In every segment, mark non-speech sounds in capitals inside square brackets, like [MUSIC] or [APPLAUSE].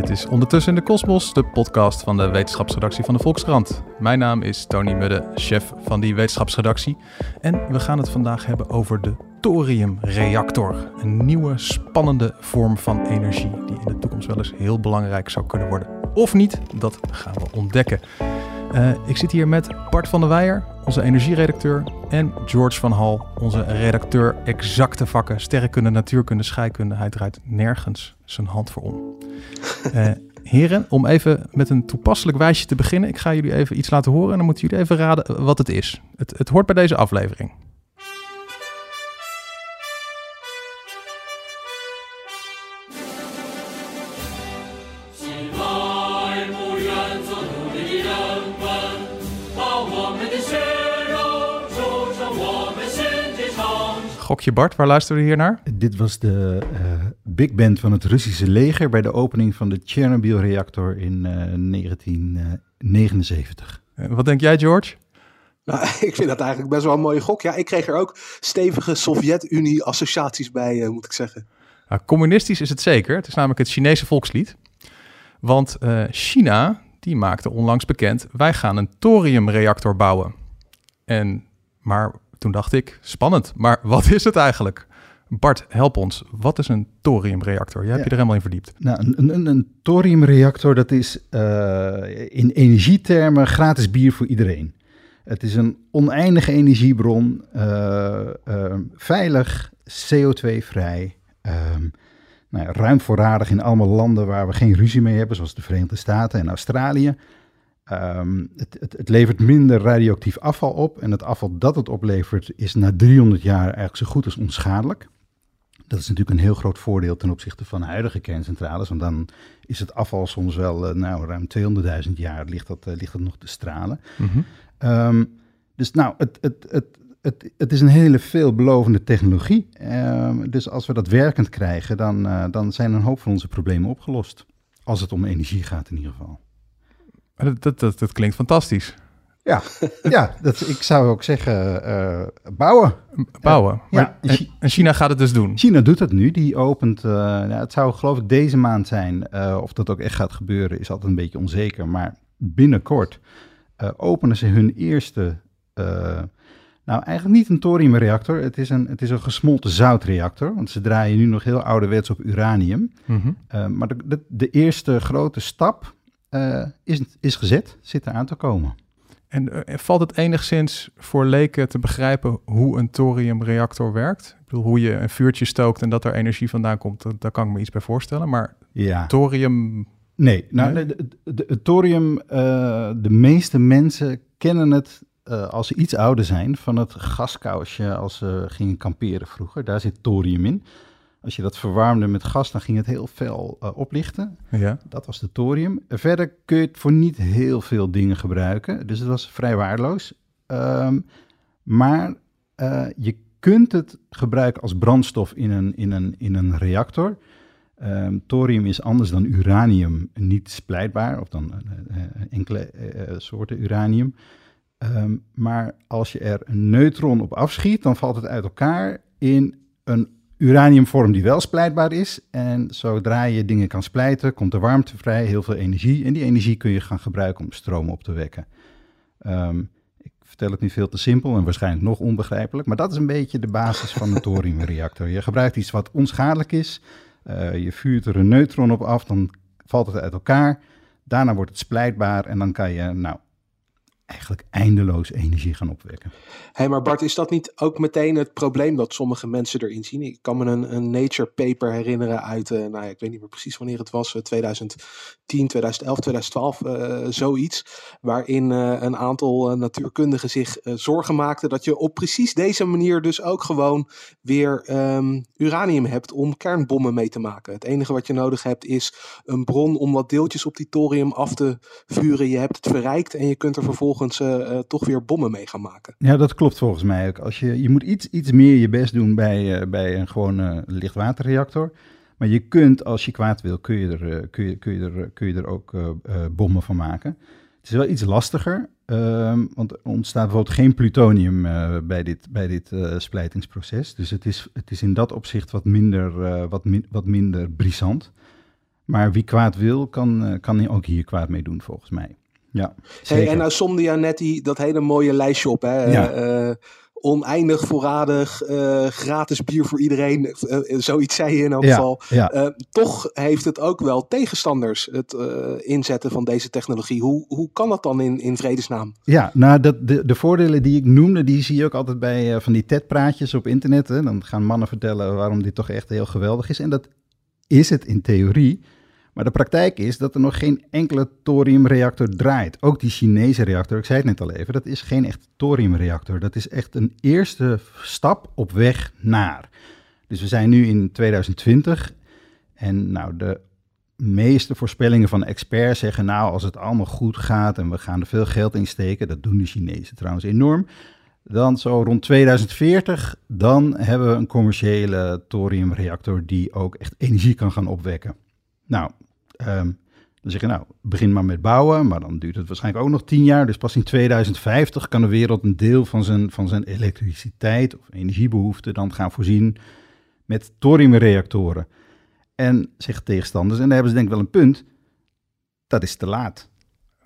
Dit is Ondertussen in de Kosmos, de podcast van de wetenschapsredactie van de Volkskrant. Mijn naam is Tony Mudde, chef van die wetenschapsredactie. En we gaan het vandaag hebben over de thoriumreactor. Een nieuwe, spannende vorm van energie die in de toekomst wel eens heel belangrijk zou kunnen worden. Of niet, dat gaan we ontdekken. Uh, ik zit hier met Bart van der Weijer, onze energieredacteur, en George van Hal, onze redacteur exacte vakken, sterrenkunde, natuurkunde, scheikunde. Hij draait nergens zijn hand voor om. Uh, [LAUGHS] heren, om even met een toepasselijk wijsje te beginnen. Ik ga jullie even iets laten horen en dan moeten jullie even raden wat het is. Het, het hoort bij deze aflevering. Gokje Bart, waar luisteren we hier naar? Dit was de uh, big band van het Russische leger bij de opening van de Chernobyl-reactor in uh, 1979. wat denk jij, George? [LAUGHS] Nou, ik vind dat eigenlijk best wel een mooie gok. Ja, ik kreeg er ook stevige Sovjet-Unie-associaties bij, uh, moet ik zeggen. Nou, communistisch is het zeker. Het is namelijk het Chinese volkslied. Want uh, China, die maakte onlangs bekend... wij gaan een thoriumreactor bouwen. En, maar toen dacht ik, spannend, maar wat is het eigenlijk? Bart, help ons. Wat is een thoriumreactor? Jij hebt je er helemaal in verdiept. Nou, een, een, een thoriumreactor, dat is uh, in energietermen gratis bier voor iedereen. Het is een oneindige energiebron, uh, uh, veilig, CO2-vrij, nou ja, ruim voorradig in allemaal landen waar we geen ruzie mee hebben, zoals de Verenigde Staten en Australië. Um, het, het, het, levert minder radioactief afval op. En het afval dat het oplevert is na 300 jaar eigenlijk zo goed als onschadelijk. Dat is natuurlijk een heel groot voordeel ten opzichte van huidige kerncentrales. Want dan is het afval soms wel, uh, nou, ruim 200.000 jaar ligt dat, uh, ligt dat nog te stralen. Mm -hmm. um, dus nou, het, het, het, het, het is een hele veelbelovende technologie. Um, dus als we dat werkend krijgen, dan, uh, dan zijn een hoop van onze problemen opgelost. Als het om energie gaat in ieder geval. Dat, dat, dat, dat, klinkt fantastisch. Ja, [LAUGHS] ja dat, ik zou ook zeggen uh, bouwen. Bouwen. Uh, ja. En China gaat het dus doen? China doet dat nu. Die opent, uh, ja, het zou geloof ik deze maand zijn. of dat ook echt gaat gebeuren is altijd een beetje onzeker. Maar binnenkort openen ze hun eerste... nou, eigenlijk niet een thoriumreactor. Het is een, het is een gesmolten zoutreactor. Want ze draaien nu nog heel ouderwets op uranium. Mm -hmm. maar de, de, de eerste grote stap uh, is, is gezet, zit er aan te komen. En uh, valt het enigszins voor leken te begrijpen hoe een thoriumreactor werkt? Ik bedoel, hoe je een vuurtje stookt en dat er energie vandaan komt, dat, daar kan ik me iets bij voorstellen. Maar ja. thorium... Nee, nou, nee? De, de, de, thorium, uh, de meeste mensen kennen het als ze iets ouder zijn van het gaskousje als ze gingen kamperen vroeger. Daar zit thorium in. Als je dat verwarmde met gas, dan ging het heel fel uh, oplichten. Ja. Dat was de thorium. Verder kun je het voor niet heel veel dingen gebruiken. Dus het was vrij waardeloos. Um, maar uh, je kunt het gebruiken als brandstof in een, in een, in een reactor. Um, thorium is anders dan uranium niet splijtbaar, of dan uh, enkele soorten uranium. Um, maar als je er een neutron op afschiet, dan valt het uit elkaar in een uraniumvorm die wel splijtbaar is. En zodra je dingen kan splijten, komt er warmte vrij, heel veel energie. En die energie kun je gaan gebruiken om stroom op te wekken. Um, ik vertel het nu veel te simpel en waarschijnlijk nog onbegrijpelijk. Maar dat is een beetje de basis van een thoriumreactor. Je gebruikt iets wat onschadelijk is. Uh, je vuurt er een neutron op af, dan valt het uit elkaar. Daarna wordt het splijtbaar en dan kan je nou, eigenlijk eindeloos energie gaan opwekken. Hé, hey, maar Bart, is dat niet ook meteen het probleem dat sommige mensen erin zien? Ik kan me een, een Nature paper herinneren uit, uh, nou ja, ik weet niet meer precies wanneer het was, 2010, 2011, 2012, uh, zoiets. Waarin uh, een aantal natuurkundigen zich zorgen maakten dat je op precies deze manier dus ook gewoon weer um, uranium hebt om kernbommen mee te maken. Het enige wat je nodig hebt is een bron om wat deeltjes op die thorium af te vuren. Je hebt het verrijkt en je kunt er vervolgens vervolgens toch weer bommen mee gaan maken. Ja, dat klopt volgens mij ook. Als je, je moet iets, iets meer je best doen bij, bij een gewone lichtwaterreactor. Maar je kunt, als je kwaad wil, kun je er, kun je, kun je er, kun je er ook bommen van maken. Het is wel iets lastiger, ehm, want er ontstaat bijvoorbeeld geen plutonium bij dit, bij dit splijtingsproces. Dus het is, het is in dat opzicht wat minder, wat, wat minder brisant. Maar wie kwaad wil, kan, kan ook hier kwaad mee doen, volgens mij. Ja, hey, en nou somde je net die, dat hele mooie lijstje op. Hè? Ja. Uh, oneindig voorradig, uh, gratis bier voor iedereen. zoiets zei je in elk geval. Ja. toch heeft het ook wel tegenstanders, het inzetten van deze technologie. Hoe, hoe kan dat dan in, in vredesnaam? Ja, nou, dat, de, de voordelen die ik noemde, die zie je ook altijd bij van die TED-praatjes op internet. Hè? Dan gaan mannen vertellen waarom dit toch echt heel geweldig is. En dat is het in theorie. Maar de praktijk is dat er nog geen enkele thoriumreactor draait. Ook die Chinese reactor, ik zei het net al even, dat is geen echt thoriumreactor. Dat is echt een eerste stap op weg naar. Dus we zijn nu in 2020 en nou, de meeste voorspellingen van experts zeggen nou, als het allemaal goed gaat en we gaan er veel geld in steken, dat doen de Chinezen trouwens enorm, dan zo rond 2040, dan hebben we een commerciële thoriumreactor die ook echt energie kan gaan opwekken. Nou, Um, dan zeg je, nou, begin maar met bouwen, maar dan duurt het waarschijnlijk ook nog tien jaar. Dus pas in 2050 kan de wereld een deel van zijn, van zijn elektriciteit of energiebehoefte dan gaan voorzien met thoriumreactoren. En zeggen tegenstanders, en daar hebben ze denk ik wel een punt, dat is te laat.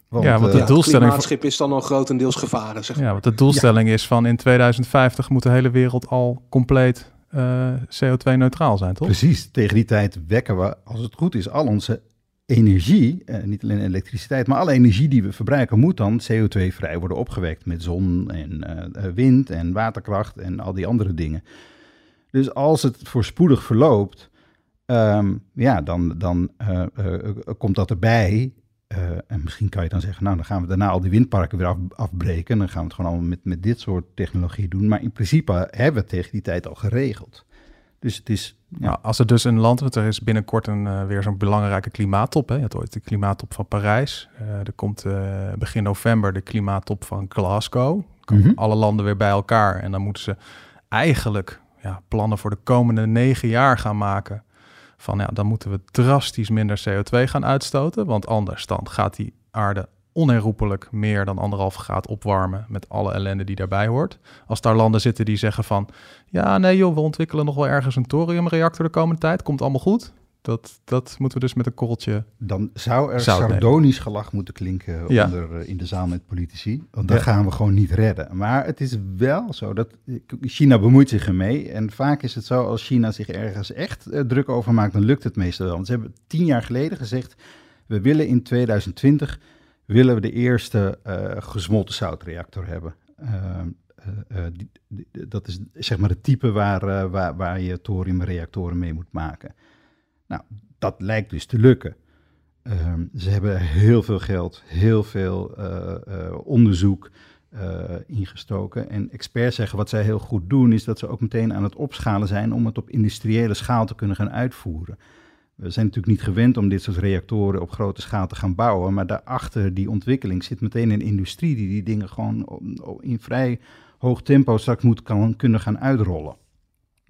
Want, ja, want de uh, doelstelling. Het is dan al grotendeels gevaren. Zeg maar. Ja, want de doelstelling is van in 2050 moet de hele wereld al compleet uh, eh, CO2-neutraal zijn, toch? Precies. Tegen die tijd wekken we, als het goed is, al onze energie, eh, niet alleen elektriciteit, maar alle energie die we verbruiken, moet dan CO2-vrij worden opgewekt met zon en uh, wind en waterkracht en al die andere dingen. Dus als het voorspoedig verloopt, um, ja, dan, dan uh, komt dat erbij. en misschien kan je dan zeggen, nou, dan gaan we daarna al die windparken weer af, afbreken. Dan gaan we het gewoon allemaal met, met dit soort technologie doen. Maar in principe hebben we het tegen die tijd al geregeld. Dus het is... Ja. Nou, als er dus een land, want er is binnenkort een, uh, weer zo'n belangrijke klimaattop. Hè. Je had ooit de klimaattop van Parijs. Uh, er komt uh, begin november de klimaattop van Glasgow. Komen mm alle landen weer bij elkaar. En dan moeten ze eigenlijk ja, plannen voor de komende negen jaar gaan maken. Van ja, dan moeten we drastisch minder CO2 gaan uitstoten. Want anders dan gaat die aarde onherroepelijk meer dan anderhalf graad opwarmen met alle ellende die daarbij hoort. Als daar landen zitten die zeggen van, ja nee joh, we ontwikkelen nog wel ergens een thoriumreactor de komende tijd, komt allemaal goed. Dat, dat moeten we dus met een korreltje. Dan zou er sardonisch gelach moeten klinken onder, eh, in de zaal met politici. Want dan gaan we gewoon niet redden. Maar het is wel zo dat China bemoeit zich ermee. En vaak is het zo, als China zich ergens echt uh, druk over maakt, dan lukt het meestal wel. Want ze hebben tien jaar geleden gezegd: we willen in 2020 willen we de eerste uh, gesmolten zoutreactor hebben. Uh, die, die, dat is zeg maar het type waar, waar, waar je thoriumreactoren mee moet maken. Nou, dat lijkt dus te lukken. Ehm, ze hebben heel veel geld, heel veel onderzoek ingestoken. En experts zeggen wat zij heel goed doen, is dat ze ook meteen aan het opschalen zijn om het op industriële schaal te kunnen gaan uitvoeren. We zijn natuurlijk niet gewend om dit soort reactoren op grote schaal te gaan bouwen, maar daarachter die ontwikkeling zit meteen een industrie die die dingen gewoon in vrij hoog tempo straks moet kan, kunnen gaan uitrollen.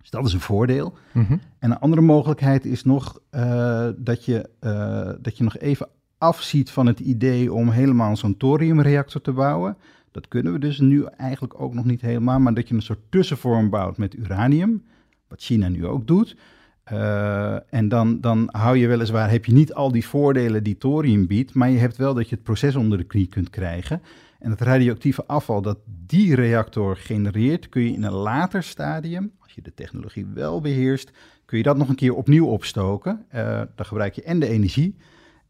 Dus dat is een voordeel. Mhm. En een andere mogelijkheid is nog uh, dat, je, uh, dat je nog even afziet van het idee om helemaal zo'n thoriumreactor te bouwen. Dat kunnen we dus nu eigenlijk ook nog niet helemaal, maar dat je een soort tussenvorm bouwt met uranium, wat China nu ook doet. Uh, en dan, dan hou je weliswaar, heb je niet al die voordelen die thorium biedt, maar je hebt wel dat je het proces onder de knie kunt krijgen. En het radioactieve afval dat die reactor genereert, kun je in een later stadium, als je de technologie wel beheerst, kun je dat nog een keer opnieuw opstoken. Uh, dan gebruik je en de energie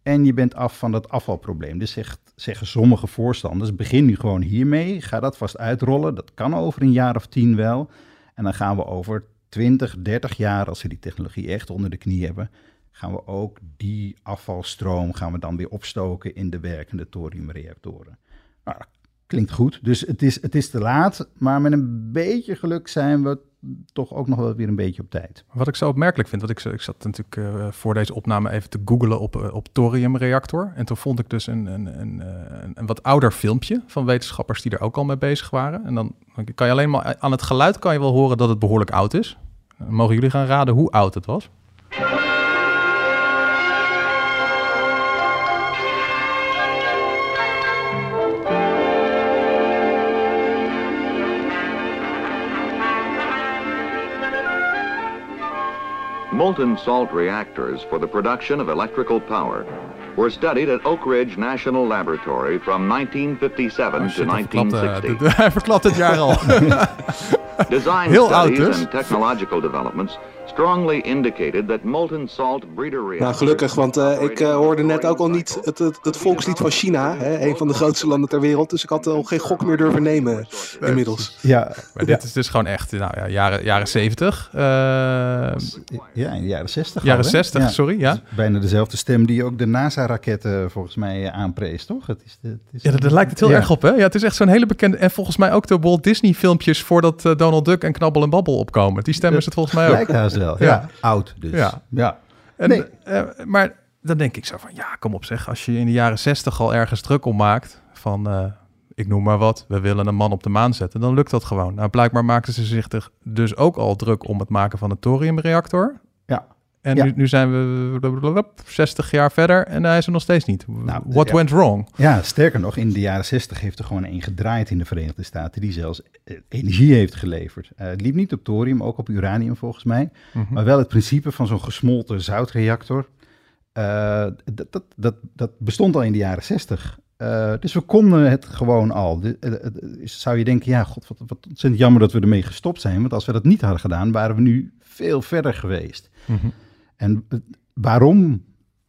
en je bent af van dat afvalprobleem. Dus zegt, zeggen sommige voorstanders, begin nu gewoon hiermee, ga dat vast uitrollen. Dat kan over een jaar of tien wel. En dan gaan we over 20, 30 jaar, als we die technologie echt onder de knie hebben, gaan we ook die afvalstroom gaan we dan weer opstoken in de werkende thoriumreactoren. Nou, klinkt goed. Dus het is, het is te laat, maar met een beetje geluk zijn we toch ook nog wel weer een beetje op tijd. Wat ik zo opmerkelijk vind, want ik, ik zat natuurlijk uh, voor deze opname even te googlen op, uh, op thoriumreactor. En toen vond ik dus een, een, een, een, een wat ouder filmpje van wetenschappers die er ook al mee bezig waren. En dan kan je alleen maar aan het geluid kan je wel horen dat het behoorlijk oud is. Mogen jullie gaan raden hoe oud het was? Molten salt reactors for the production of electrical power were studied at Oak Ridge National Laboratory from 1957 to 1960. Hij verklapt het jaar al. Design Heel studies oud dus. and technological developments strongly indicated that molten salt breeder. Nou, gelukkig, want uh, ik uh, hoorde net ook al niet het, het, het, volkslied van China, hè, een van de grootste landen ter wereld. Dus ik had al geen gok meer durven nemen inmiddels. Ja, maar dit is dus gewoon echt nou, ja, jaren, jaren 70. Uh, ja, in de jaren 60. Jaren al, 60, ja. sorry. Ja. Bijna dezelfde stem die ook de NASA-raketten volgens mij aanprees, toch? Het is, het is ja, daar lijkt het heel ja. erg op, hè? Ja, het is echt zo'n hele bekende... En volgens mij ook de Walt Disney-filmpjes voordat uh, Donald Duck en Knabbel en Babbel opkomen. Die stem is het volgens mij ook. Wel, ja. Oud dus. Ja. ja. En, nee. uh, maar dan denk ik zo van, ja, kom op zeg. Als je in de jaren 60 al ergens druk om maakt van... Uh, ik noem maar wat, we willen een man op de maan zetten, dan lukt dat gewoon. Nou, blijkbaar maakten ze zich dus ook al druk om het maken van een thoriumreactor. Ja. En ja. nu, nu, zijn we 60 jaar verder en hij is er nog steeds niet. Nou, What ja. went wrong? Ja, sterker nog, in de jaren 60 heeft er gewoon één gedraaid in de Verenigde Staten die zelfs eh, energie heeft geleverd. Uh, het liep niet op thorium, ook op uranium volgens mij, Mhm. maar wel het principe van zo'n gesmolten zoutreactor. Uh, dat, dat, dat, dat bestond al in de jaren 60. Uh, dus we konden het gewoon al. De, zou je denken, ja, god, wat, wat ontzettend jammer dat we ermee gestopt zijn. Want als we dat niet hadden gedaan, waren we nu veel verder geweest. Mm -hmm. En waarom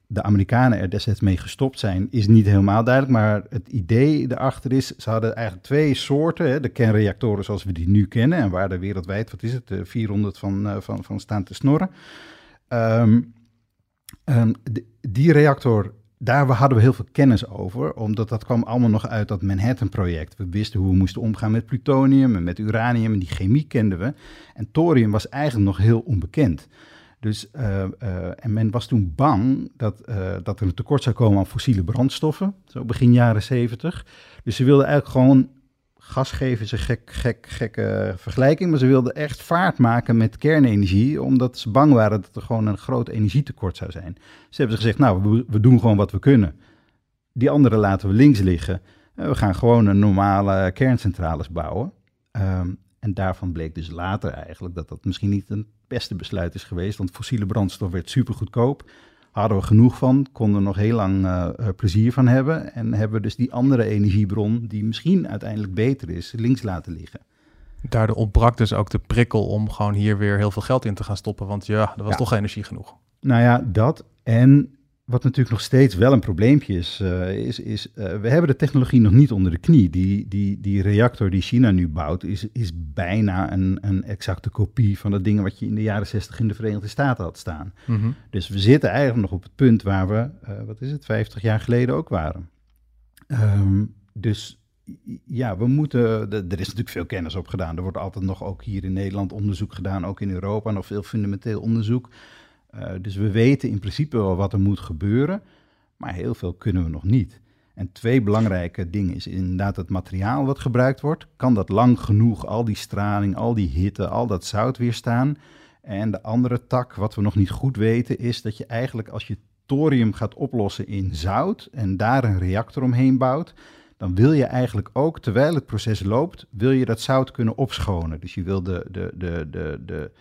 de Amerikanen er destijds mee gestopt zijn, is niet helemaal duidelijk. Maar het idee erachter is, ze hadden eigenlijk twee soorten. Hè, de kernreactoren zoals we die nu kennen. En waar er wereldwijd, wat is het, 400 van, uh, van, van staan te snorren. Um, de, die reactor daar hadden we heel veel kennis over, omdat dat kwam allemaal nog uit dat Manhattan-project. We wisten hoe we moesten omgaan met plutonium en met uranium en die chemie kenden we. En thorium was eigenlijk nog heel onbekend. Dus, uh, uh, en men was toen bang dat, uh, dat er een tekort zou komen aan fossiele brandstoffen, zo begin jaren zeventig. Dus ze wilden eigenlijk gewoon, gas geven is een gek, gek, gekke vergelijking, maar ze wilden echt vaart maken met kernenergie, omdat ze bang waren dat er gewoon een groot energietekort zou zijn. Ze hebben gezegd, nou, we, doen gewoon wat we kunnen. Die andere laten we links liggen. we gaan gewoon een normale kerncentrales bouwen. Um, en daarvan bleek dus later eigenlijk dat dat misschien niet een beste besluit is geweest, want fossiele brandstof werd super goedkoop. Hadden we genoeg van, konden er nog heel lang uh, plezier van hebben. En hebben we dus die andere energiebron, die misschien uiteindelijk beter is, links laten liggen. Daardoor ontbrak dus ook de prikkel om gewoon hier weer heel veel geld in te gaan stoppen. Want ja, er was ja. toch energie genoeg. Nou ja, dat. En wat natuurlijk nog steeds wel een probleempje is, uh, is, is uh, we hebben de technologie nog niet onder de knie. Die, die, die reactor die China nu bouwt, is, is bijna een, een exacte kopie van de dingen wat je in de jaren 60 in de Verenigde Staten had staan. Mm -hmm. Dus we zitten eigenlijk nog op het punt waar we, uh, wat is het, 50 jaar geleden ook waren. Um, dus ja, we moeten, er is natuurlijk veel kennis op gedaan. Er wordt altijd nog ook hier in Nederland onderzoek gedaan, ook in Europa nog veel fundamenteel onderzoek. Uh, dus we weten in principe wel wat er moet gebeuren, maar heel veel kunnen we nog niet. En twee belangrijke dingen is inderdaad het materiaal wat gebruikt wordt. Kan dat lang genoeg, al die straling, al die hitte, al dat zout weerstaan? En de andere tak, wat we nog niet goed weten, is dat je eigenlijk als je thorium gaat oplossen in zout en daar een reactor omheen bouwt, dan wil je eigenlijk ook, terwijl het proces loopt, wil je dat zout kunnen opschonen. Dus je wil de, de, de, de, de,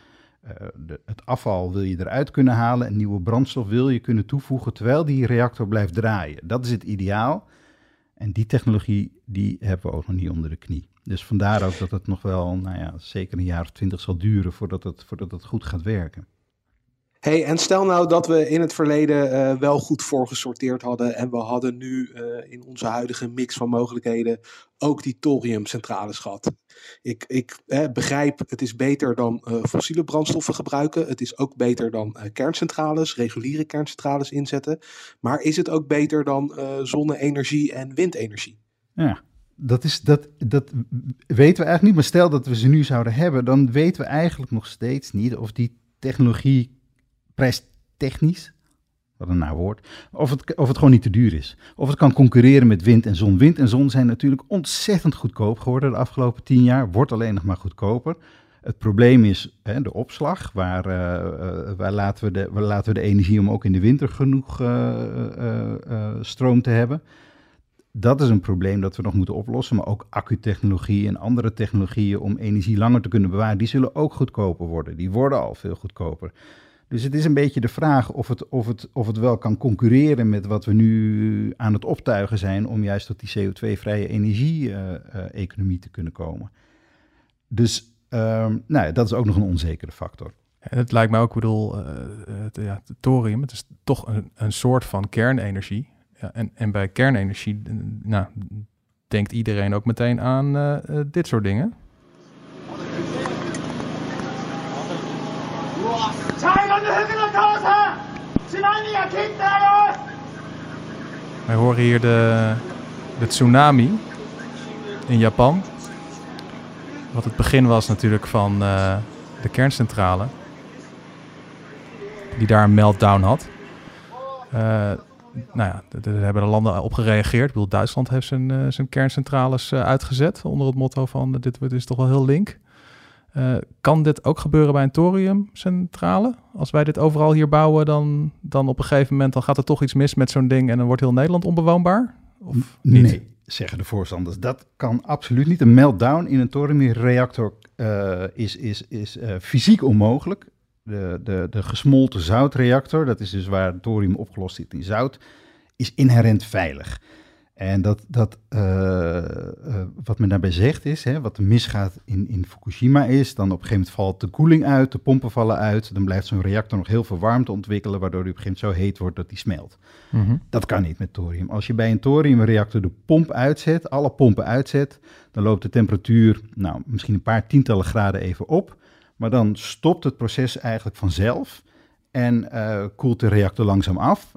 de, het afval wil je eruit kunnen halen, een nieuwe brandstof wil je kunnen toevoegen terwijl die reactor blijft draaien. Dat is het ideaal. En die technologie, die hebben we ook nog niet onder de knie. Dus vandaar ook dat het nog wel, nou ja, zeker een jaar of twintig zal duren voordat het, voordat het goed gaat werken. Hey, en stel nou dat we in het verleden uh, wel goed voorgesorteerd hadden en we hadden nu uh, in onze huidige mix van mogelijkheden ook die thoriumcentrales gehad. Ik, ik eh, begrijp, het is beter dan uh, fossiele brandstoffen gebruiken. Het is ook beter dan kerncentrales, reguliere kerncentrales inzetten. Maar is het ook beter dan zonne-energie en windenergie? Ja, dat, is, dat, dat weten we eigenlijk niet. Maar stel dat we ze nu zouden hebben, dan weten we eigenlijk nog steeds niet of die technologie prijstechnisch, wat een naar woord, of het, of het gewoon niet te duur is. Of het kan concurreren met wind en zon. Wind en zon zijn natuurlijk ontzettend goedkoop geworden de afgelopen tien jaar, wordt alleen nog maar goedkoper. Het probleem is hè, de opslag. Waar, uh, waar, laten we de, waar laten we de energie om ook in de winter genoeg uh, stroom te hebben? Dat is een probleem dat we nog moeten oplossen. Maar ook accutechnologie en andere technologieën om energie langer te kunnen bewaren, die zullen ook goedkoper worden. Die worden al veel goedkoper. Dus het is een beetje de vraag of het, of het, of het wel kan concurreren met wat we nu aan het optuigen zijn om juist tot die CO2-vrije energie-economie te kunnen komen. Dus Um, nou, dat is ook nog een onzekere factor. En het lijkt mij ook, ik bedoel, uh, het, ja, het thorium, het is toch een, een soort van kernenergie. Ja, en, en bij kernenergie, nou, denkt iedereen ook meteen aan uh, dit soort dingen. Wij horen hier de, de tsunami in Japan. Wat het begin was natuurlijk van uh, de kerncentrale. Die daar een meltdown had. Uh, nou ja, daar hebben de landen op gereageerd. Ik bedoel, Duitsland heeft zijn, uh, zijn kerncentrales uitgezet. Onder het motto van dit, dit is toch wel heel link. Kan dit ook gebeuren bij een thoriumcentrale? Als wij dit overal hier bouwen, dan, dan op een gegeven moment dan gaat er toch iets mis met zo'n ding en dan wordt heel Nederland onbewoonbaar? Of niet? Nee, zeggen de voorstanders. Dat kan absoluut niet. Een meltdown in een thoriumreactor uh, is, is, is uh, fysiek onmogelijk. De, de, de gesmolten zoutreactor, dat is dus waar thorium opgelost zit in zout, is inherent veilig. En dat, dat, uh, uh, wat men daarbij zegt is, hè, wat er misgaat in, in Fukushima is, dan op een gegeven moment valt de koeling uit, de pompen vallen uit, dan blijft zo'n reactor nog heel veel warmte ontwikkelen, waardoor die op een gegeven moment zo heet wordt dat die smelt. Mm -hmm. Dat kan niet met thorium. Als je bij een thoriumreactor de pomp uitzet, alle pompen uitzet, dan loopt de temperatuur, nou, misschien een paar tientallen graden even op, maar dan stopt het proces eigenlijk vanzelf en uh, koelt de reactor langzaam af.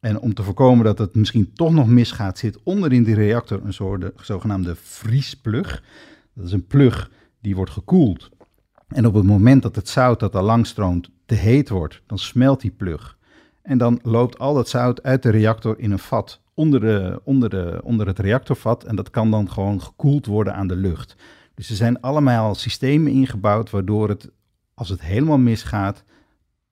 En om te voorkomen dat het misschien toch nog misgaat, zit onder in die reactor een soort zogenaamde vriesplug. Dat is een plug die wordt gekoeld. En op het moment dat het zout dat er stroomt te heet wordt, dan smelt die plug. En dan loopt al dat zout uit de reactor in een vat onder, de, onder, de, onder het reactorvat. En dat kan dan gewoon gekoeld worden aan de lucht. Dus er zijn allemaal systemen ingebouwd waardoor het, als het helemaal misgaat,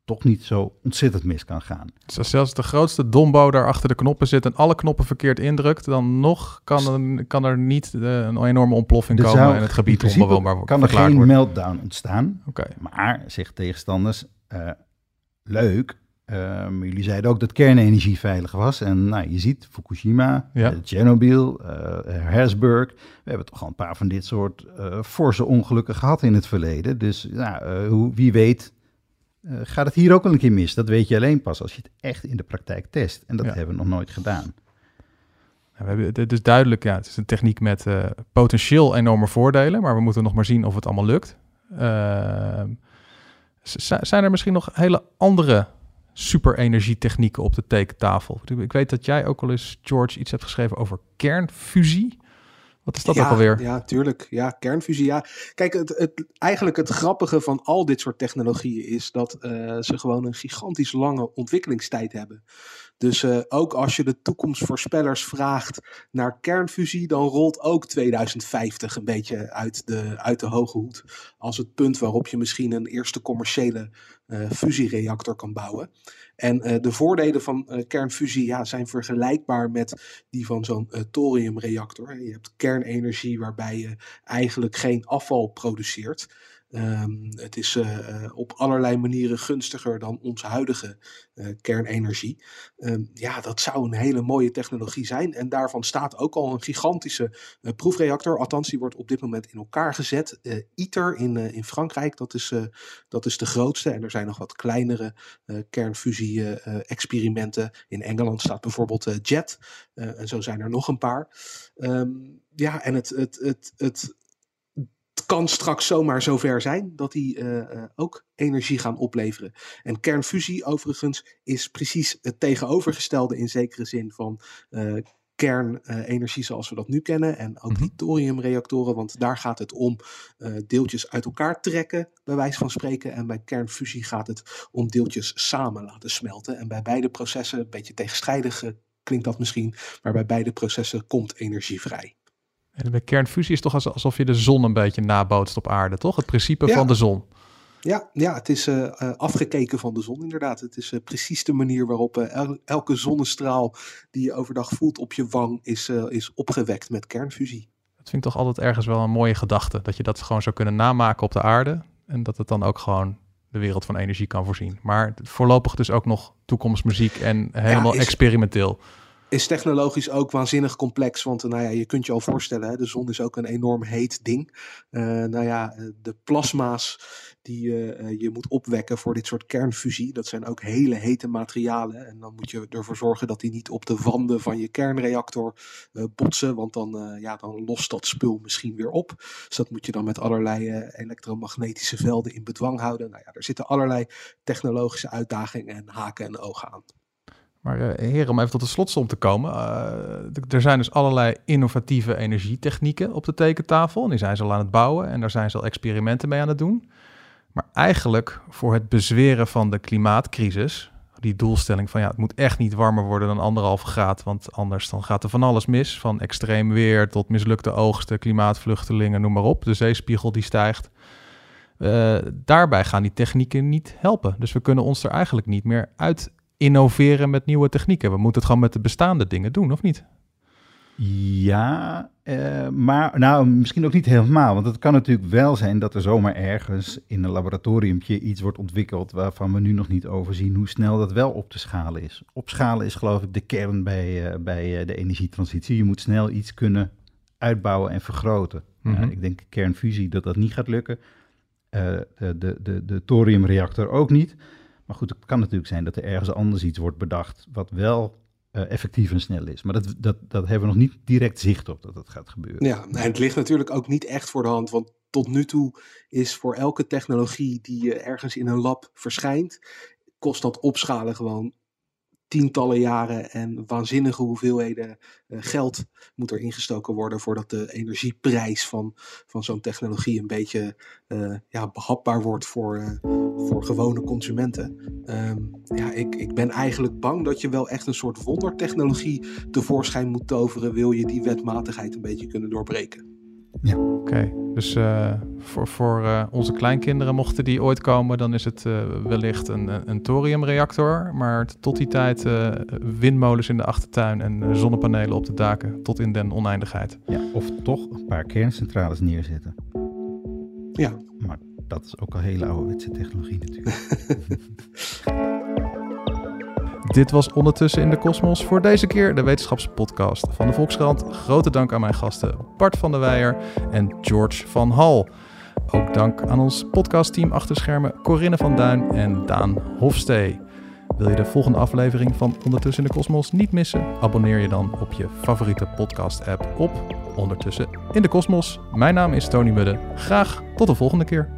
toch niet zo ontzettend mis kan gaan. Dus als zelfs de grootste dombo daar achter de knoppen zit en alle knoppen verkeerd indrukt, dan nog kan er, kan er niet uh, een enorme ontploffing komen en het gebied onbewoonbaar worden. Kan er geen meltdown ontstaan. Okay. Maar, zegt tegenstanders, uh, leuk. Um, jullie zeiden ook dat kernenergie veilig was. En nou, je ziet Fukushima, ja. uh, Chernobyl, Harrisburg. We hebben toch al een paar van dit soort forse ongelukken gehad in het verleden. Dus nou, hoe, wie weet uh, gaat het hier ook wel een keer mis? Dat weet je alleen pas als je het echt in de praktijk test. En dat ja. hebben we nog nooit gedaan. Ja, we hebben, het is duidelijk, ja, het is een techniek met uh, potentieel enorme voordelen, maar we moeten nog maar zien of het allemaal lukt. Uh, zijn er misschien nog hele andere superenergietechnieken op de tekentafel? Ik weet dat jij ook al eens, George, iets hebt geschreven over kernfusie. Wat is dat ja, ook alweer? Ja, tuurlijk. Ja, kernfusie. Ja. Kijk, het, het, eigenlijk het grappige van al dit soort technologieën is dat uh, ze gewoon een gigantisch lange ontwikkelingstijd hebben. Dus uh, ook als je de toekomstvoorspellers vraagt naar kernfusie, dan rolt ook 2050 een beetje uit de, uit de hoge hoed. Als het punt waarop je misschien een eerste commerciële uh, fusiereactor kan bouwen. En uh, de voordelen van kernfusie ja, zijn vergelijkbaar met die van zo'n thoriumreactor. Je hebt kernenergie waarbij je eigenlijk geen afval produceert. Um, het is uh, op allerlei manieren gunstiger dan onze huidige uh, kernenergie. Um, ja, dat zou een hele mooie technologie zijn. En daarvan staat ook al een gigantische proefreactor. Althans, die wordt op dit moment in elkaar gezet. ITER in, in Frankrijk, dat is, dat is de grootste. En er zijn nog wat kleinere kernfusie-experimenten. in Engeland staat bijvoorbeeld JET. en zo zijn er nog een paar. Um, ja, en het, het, het, het kan straks zomaar zover zijn dat die uh, uh, ook energie gaan opleveren. En kernfusie overigens is precies het tegenovergestelde in zekere zin van uh, kernenergie zoals we dat nu kennen. En ook Mhm. die thoriumreactoren, want daar gaat het om eh, deeltjes uit elkaar trekken, bij wijze van spreken. En bij kernfusie gaat het om deeltjes samen laten smelten. En bij beide processen, een beetje tegenstrijdig eh, klinkt dat misschien, maar bij beide processen komt energie vrij. En bij kernfusie is toch als- alsof je de zon een beetje nabootst op aarde, toch? Het principe Ja. van de zon. Ja, ja het is eh, eh, afgekeken van de zon inderdaad. Het is eh, precies de manier waarop el- elke zonnestraal die je overdag voelt op je wang is, is opgewekt met kernfusie. Dat vind ik toch altijd ergens wel een mooie gedachte. Dat je dat gewoon zou kunnen namaken op de aarde. En dat het dan ook gewoon de wereld van energie kan voorzien. Maar voorlopig dus ook nog toekomstmuziek en helemaal is- experimenteel. Is technologisch ook waanzinnig complex, want nou ja, je kunt je al voorstellen, hè, de zon is ook een enorm heet ding. Eh, nou ja, eh, de plasma's die eh, je moet opwekken voor dit soort kernfusie, dat zijn ook hele hete materialen. En dan moet je ervoor zorgen dat die niet op de wanden van je kernreactor botsen, want dan, ja, dan lost dat spul misschien weer op. Dus dat moet je dan met allerlei elektromagnetische velden in bedwang houden. Nou ja, er zitten allerlei technologische uitdagingen en haken en ogen aan. Maar eh heren, om even tot de slotsom te komen. eh, er zijn dus allerlei innovatieve energietechnieken op de tekentafel. En die zijn ze al aan het bouwen en daar zijn ze al experimenten mee aan het doen. Maar eigenlijk voor het bezweren van de klimaatcrisis, die doelstelling van ja, het moet echt niet warmer worden dan anderhalve graad, want anders dan gaat er van alles mis. Van extreem weer tot mislukte oogsten, klimaatvluchtelingen, noem maar op. De zeespiegel die stijgt. Eh, daarbij gaan die technieken niet helpen. Dus we kunnen ons er eigenlijk niet meer uit innoveren met nieuwe technieken. We moeten het gewoon met de bestaande dingen doen, of niet? Ja, eh, maar nou, misschien ook niet helemaal. Want het kan natuurlijk wel zijn dat er zomaar ergens in een laboratoriumpje iets wordt ontwikkeld waarvan we nu nog niet overzien hoe snel dat wel op te schalen is. Opschalen is geloof ik de kern bij, eh, bij eh, de energietransitie. Je moet snel iets kunnen uitbouwen en vergroten. Mhm. Ja, ik denk kernfusie dat dat niet gaat lukken. De, de, de, de thoriumreactor ook niet. Maar goed, het kan natuurlijk zijn dat er ergens anders iets wordt bedacht wat wel eh, effectief en snel is. Maar dat, dat, dat hebben we nog niet direct zicht op dat dat gaat gebeuren. Ja, en het ligt natuurlijk ook niet echt voor de hand, want tot nu toe is voor elke technologie die eh, ergens in een lab verschijnt, kost dat opschalen gewoon tientallen jaren en waanzinnige hoeveelheden eh, geld moet er ingestoken worden voordat de energieprijs van, van zo'n technologie een beetje eh, ja, behapbaar wordt voor, eh, voor gewone consumenten. Ehm, ja, ik, ik ben eigenlijk bang dat je wel echt een soort wondertechnologie tevoorschijn moet toveren, wil je die wetmatigheid een beetje kunnen doorbreken. Oké, dus eh, voor, voor eh, onze kleinkinderen, mochten die ooit komen, dan is het eh, wellicht een, een, thoriumreactor. Maar tot die tijd eh, windmolens in de achtertuin en zonnepanelen op de daken tot in den oneindigheid. Ja, of toch een paar kerncentrales neerzetten. Ja, Maar dat is ook al hele ouderwetse technologie natuurlijk. [LAUGHS] Dit was Ondertussen in de Kosmos voor deze keer de wetenschapspodcast van de Volkskrant. Grote dank aan mijn gasten Bart van der Weijer en George van Hal. Ook dank aan ons podcastteam achter schermen Corinne van Duin en Daan Hofstee. Wil je de volgende aflevering van Ondertussen in de Kosmos niet missen? Abonneer je dan op je favoriete podcast-app op Ondertussen in de Kosmos. Mijn naam is Tony Mudde. Graag tot de volgende keer.